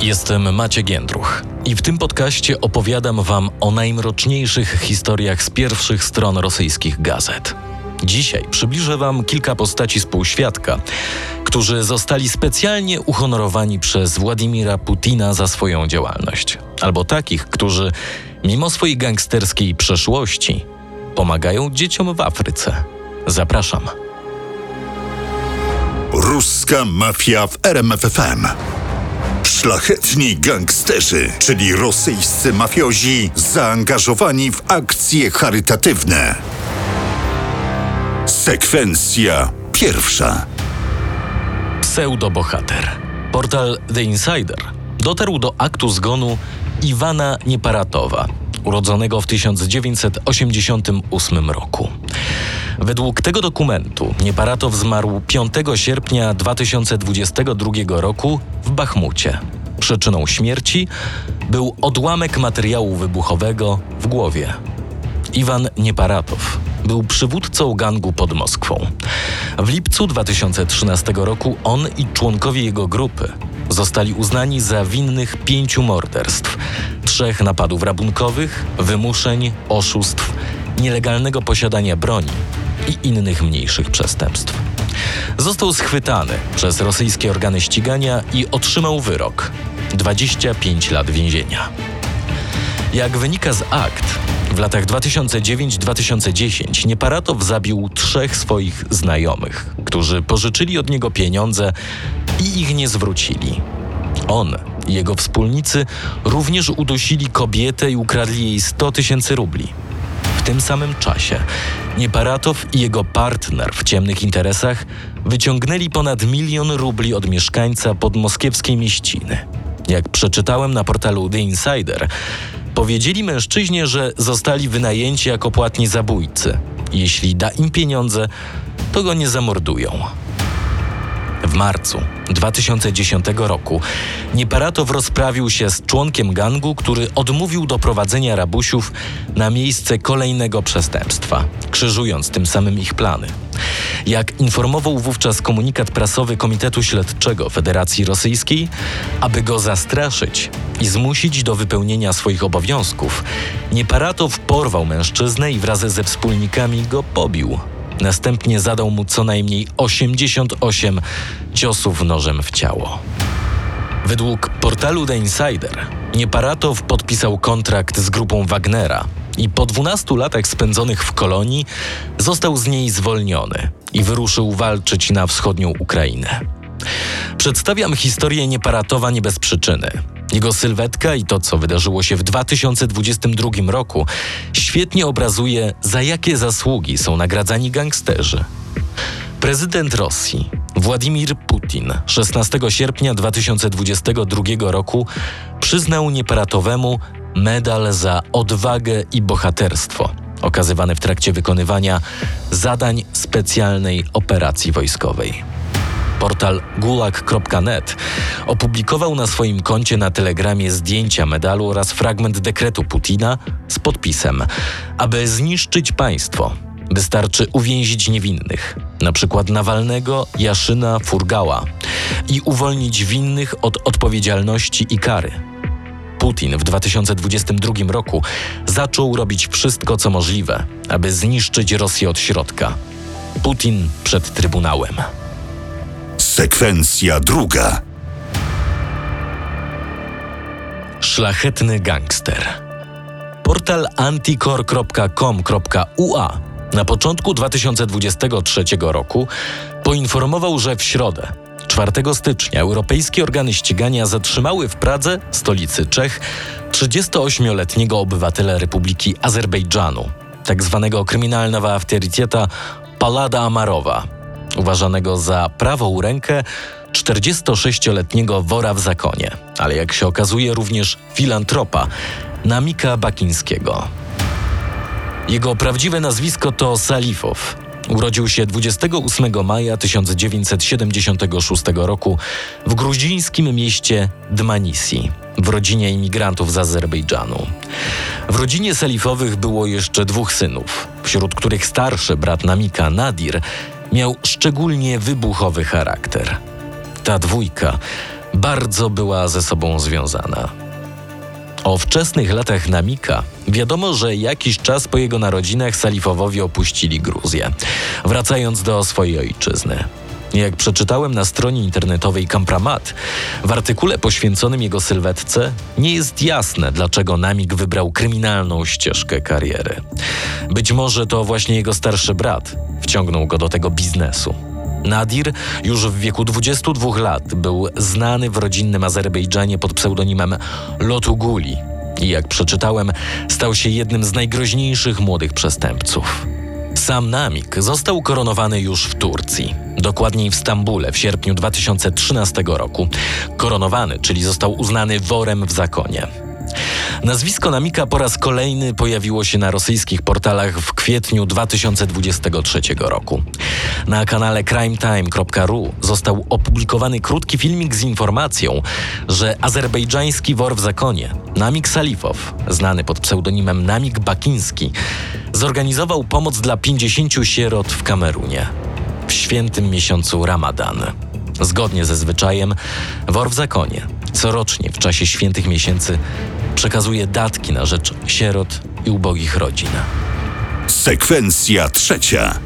Jestem Maciek Jędruch i w tym podcaście opowiadam Wam o najmroczniejszych historiach z pierwszych stron rosyjskich gazet. Dzisiaj przybliżę Wam kilka postaci z półświadka, którzy zostali specjalnie uhonorowani przez Władimira Putina za swoją działalność, albo takich, którzy mimo swojej gangsterskiej przeszłości pomagają dzieciom w Afryce. Zapraszam. Ruska mafia w RMFFM. Szlachetni gangsterzy, czyli rosyjscy mafiozi, zaangażowani w akcje charytatywne. Sekwencja pierwsza. Pseudobohater. Portal The Insider dotarł do aktu zgonu Iwana Nieparatowa, urodzonego w 1988 roku. Według tego dokumentu Nieparatow zmarł 5 sierpnia 2022 roku w Bachmucie. Przyczyną śmierci był odłamek materiału wybuchowego w głowie. Iwan Nieparatow był przywódcą gangu pod Moskwą. W lipcu 2013 roku on i członkowie jego grupy zostali uznani za winnych pięciu morderstw, trzech napadów rabunkowych, wymuszeń, oszustw, nielegalnego posiadania broni i innych mniejszych przestępstw. Został schwytany przez rosyjskie organy ścigania i otrzymał wyrok 25 lat więzienia. Jak wynika z akt, w latach 2009-2010 Nieparatow zabił trzech swoich znajomych, którzy pożyczyli od niego pieniądze i ich nie zwrócili. On i jego wspólnicy również udusili kobietę i ukradli jej 100 tysięcy rubli. Tym samym czasie Nieparatow i jego partner w ciemnych interesach wyciągnęli ponad milion rubli od mieszkańca podmoskiewskiej mieściny. Jak przeczytałem na portalu The Insider, powiedzieli mężczyźnie, że zostali wynajęci jako płatni zabójcy. Jeśli da im pieniądze, to go nie zamordują. W marcu 2010 roku Nieparatow rozprawił się z członkiem gangu, który odmówił doprowadzenia rabusiów na miejsce kolejnego przestępstwa, krzyżując tym samym ich plany. Jak informował wówczas komunikat prasowy Komitetu Śledczego Federacji Rosyjskiej, aby go zastraszyć i zmusić do wypełnienia swoich obowiązków, Nieparatow porwał mężczyznę i wraz ze wspólnikami go pobił. Następnie zadał mu co najmniej 88 ciosów nożem w ciało. Według portalu The Insider Nieparatow podpisał kontrakt z grupą Wagnera i po 12 latach spędzonych w kolonii został z niej zwolniony i wyruszył walczyć na wschodnią Ukrainę. Przedstawiam historię Nieparatowa nie bez przyczyny. Jego sylwetka i to, co wydarzyło się w 2022 roku, świetnie obrazuje, za jakie zasługi są nagradzani gangsterzy. Prezydent Rosji Władimir Putin 16 sierpnia 2022 roku przyznał Nieparatowemu medal za odwagę i bohaterstwo, okazywany w trakcie wykonywania zadań specjalnej operacji wojskowej. Portal gulag.net opublikował na swoim koncie na Telegramie zdjęcia medalu oraz fragment dekretu Putina z podpisem: Aby zniszczyć państwo, wystarczy uwięzić niewinnych, na przykład Nawalnego, Jaszyna, Furgała, i uwolnić winnych od odpowiedzialności i kary. Putin w 2022 roku zaczął robić wszystko, co możliwe, aby zniszczyć Rosję od środka. Putin przed Trybunałem. Sekwencja druga. Szlachetny gangster. Portal anticor.com.ua na początku 2023 roku poinformował, że w środę, 4 stycznia, europejskie organy ścigania zatrzymały w Pradze, stolicy Czech, 38-letniego obywatela Republiki Azerbejdżanu, tak zwanego kryminalnego autoryteta Palada Amarowa, uważanego za prawą rękę 46-letniego wora w zakonie, ale jak się okazuje również filantropa Namika Bakińskiego. Jego prawdziwe nazwisko to Salifow. Urodził się 28 maja 1976 roku w gruzińskim mieście Dmanisi, w rodzinie imigrantów z Azerbejdżanu. W rodzinie Salifowych było jeszcze dwóch synów, wśród których starszy brat Namika, Nadir, miał szczególnie wybuchowy charakter. Ta dwójka bardzo była ze sobą związana. O wczesnych latach Namika wiadomo, że jakiś czas po jego narodzinach Salifowowie opuścili Gruzję, wracając do swojej ojczyzny. Jak przeczytałem na stronie internetowej Kampramat, w artykule poświęconym jego sylwetce nie jest jasne, dlaczego Namik wybrał kryminalną ścieżkę kariery. Być może to właśnie jego starszy brat wciągnął go do tego biznesu. Nadir już w wieku 22 lat był znany w rodzinnym Azerbejdżanie pod pseudonimem Lotuguli i jak przeczytałem, stał się jednym z najgroźniejszych młodych przestępców. Sam Namik został koronowany już w Turcji, dokładniej w Stambule w sierpniu 2013 roku. Koronowany, czyli został uznany worem w zakonie. Nazwisko Namika po raz kolejny pojawiło się na rosyjskich portalach w kwietniu 2023 roku. Na kanale crimetime.ru został opublikowany krótki filmik z informacją, że azerbejdżański wor w zakonie, Namik Salifow, znany pod pseudonimem Namik Bakiński, zorganizował pomoc dla 50 sierot w Kamerunie w świętym miesiącu Ramadan. Zgodnie ze zwyczajem, wor w zakonie corocznie w czasie świętych miesięcy przekazuje datki na rzecz sierot i ubogich rodzin. Sekwencja trzecia.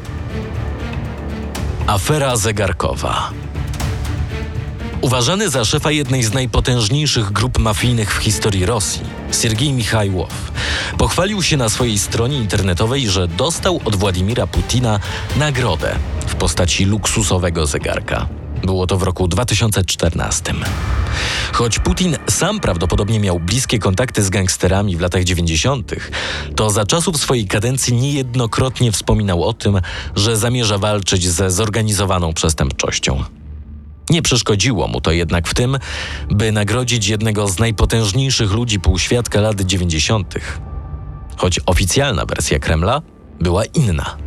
Afera zegarkowa. Uważany za szefa jednej z najpotężniejszych grup mafijnych w historii Rosji, Siergiej Michajłow pochwalił się na swojej stronie internetowej, że dostał od Władimira Putina nagrodę w postaci luksusowego zegarka. Było to w roku 2014. Choć Putin sam prawdopodobnie miał bliskie kontakty z gangsterami w latach 90., to za czasów swojej kadencji niejednokrotnie wspominał o tym, że zamierza walczyć ze zorganizowaną przestępczością. Nie przeszkodziło mu to jednak w tym, by nagrodzić jednego z najpotężniejszych ludzi półświadka lat 90., choć oficjalna wersja Kremla była inna.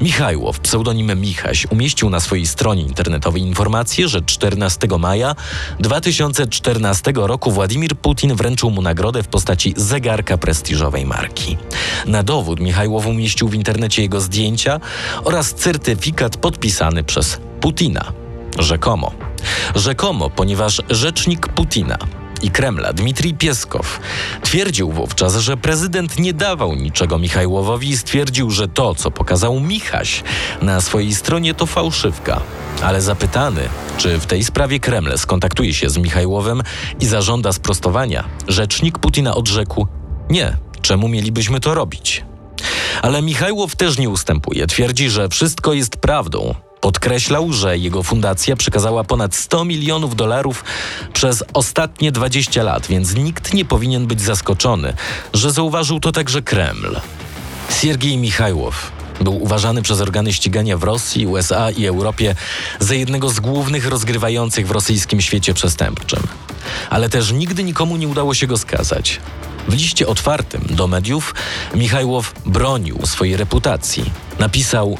Michajłow, pseudonim Michaś, umieścił na swojej stronie internetowej informację, że 14 maja 2014 roku Władimir Putin wręczył mu nagrodę w postaci zegarka prestiżowej marki. Na dowód Michajłow umieścił w internecie jego zdjęcia oraz certyfikat podpisany przez Putina. Rzekomo. Rzekomo, ponieważ rzecznik Putina i Kremla Dmitrij Pieskow twierdził wówczas, że prezydent nie dawał niczego Michajłowowi i stwierdził, że to, co pokazał Michaś na swojej stronie, to fałszywka. Ale zapytany, czy w tej sprawie Kreml skontaktuje się z Michajłowem i zażąda sprostowania, rzecznik Putina odrzekł: Nie, czemu mielibyśmy to robić? Ale Michajłow też nie ustępuje. Twierdzi, że wszystko jest prawdą. Podkreślał, że jego fundacja przekazała ponad 100 milionów dolarów przez ostatnie 20 lat, więc nikt nie powinien być zaskoczony, że zauważył to także Kreml. Siergiej Michajłow był uważany przez organy ścigania w Rosji, USA i Europie za jednego z głównych rozgrywających w rosyjskim świecie przestępczym. Ale też nigdy nikomu nie udało się go skazać. W liście otwartym do mediów Michajłow bronił swojej reputacji. Napisał: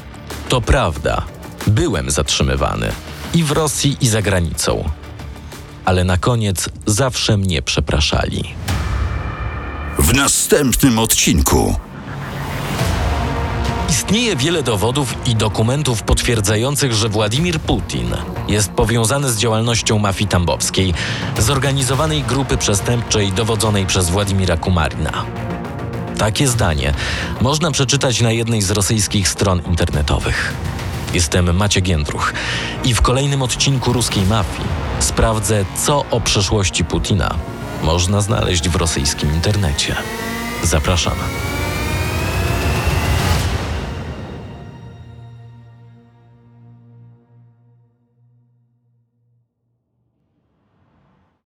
To prawda, byłem zatrzymywany i w Rosji, i za granicą. Ale na koniec zawsze mnie przepraszali. W następnym odcinku. Istnieje wiele dowodów i dokumentów potwierdzających, że Władimir Putin jest powiązany z działalnością mafii tambowskiej, zorganizowanej grupy przestępczej dowodzonej przez Władimira Kumarina. Takie zdanie można przeczytać na jednej z rosyjskich stron internetowych. Jestem Maciek Jędruch i w kolejnym odcinku Ruskiej Mafii sprawdzę, co o przeszłości Putina można znaleźć w rosyjskim internecie. Zapraszam.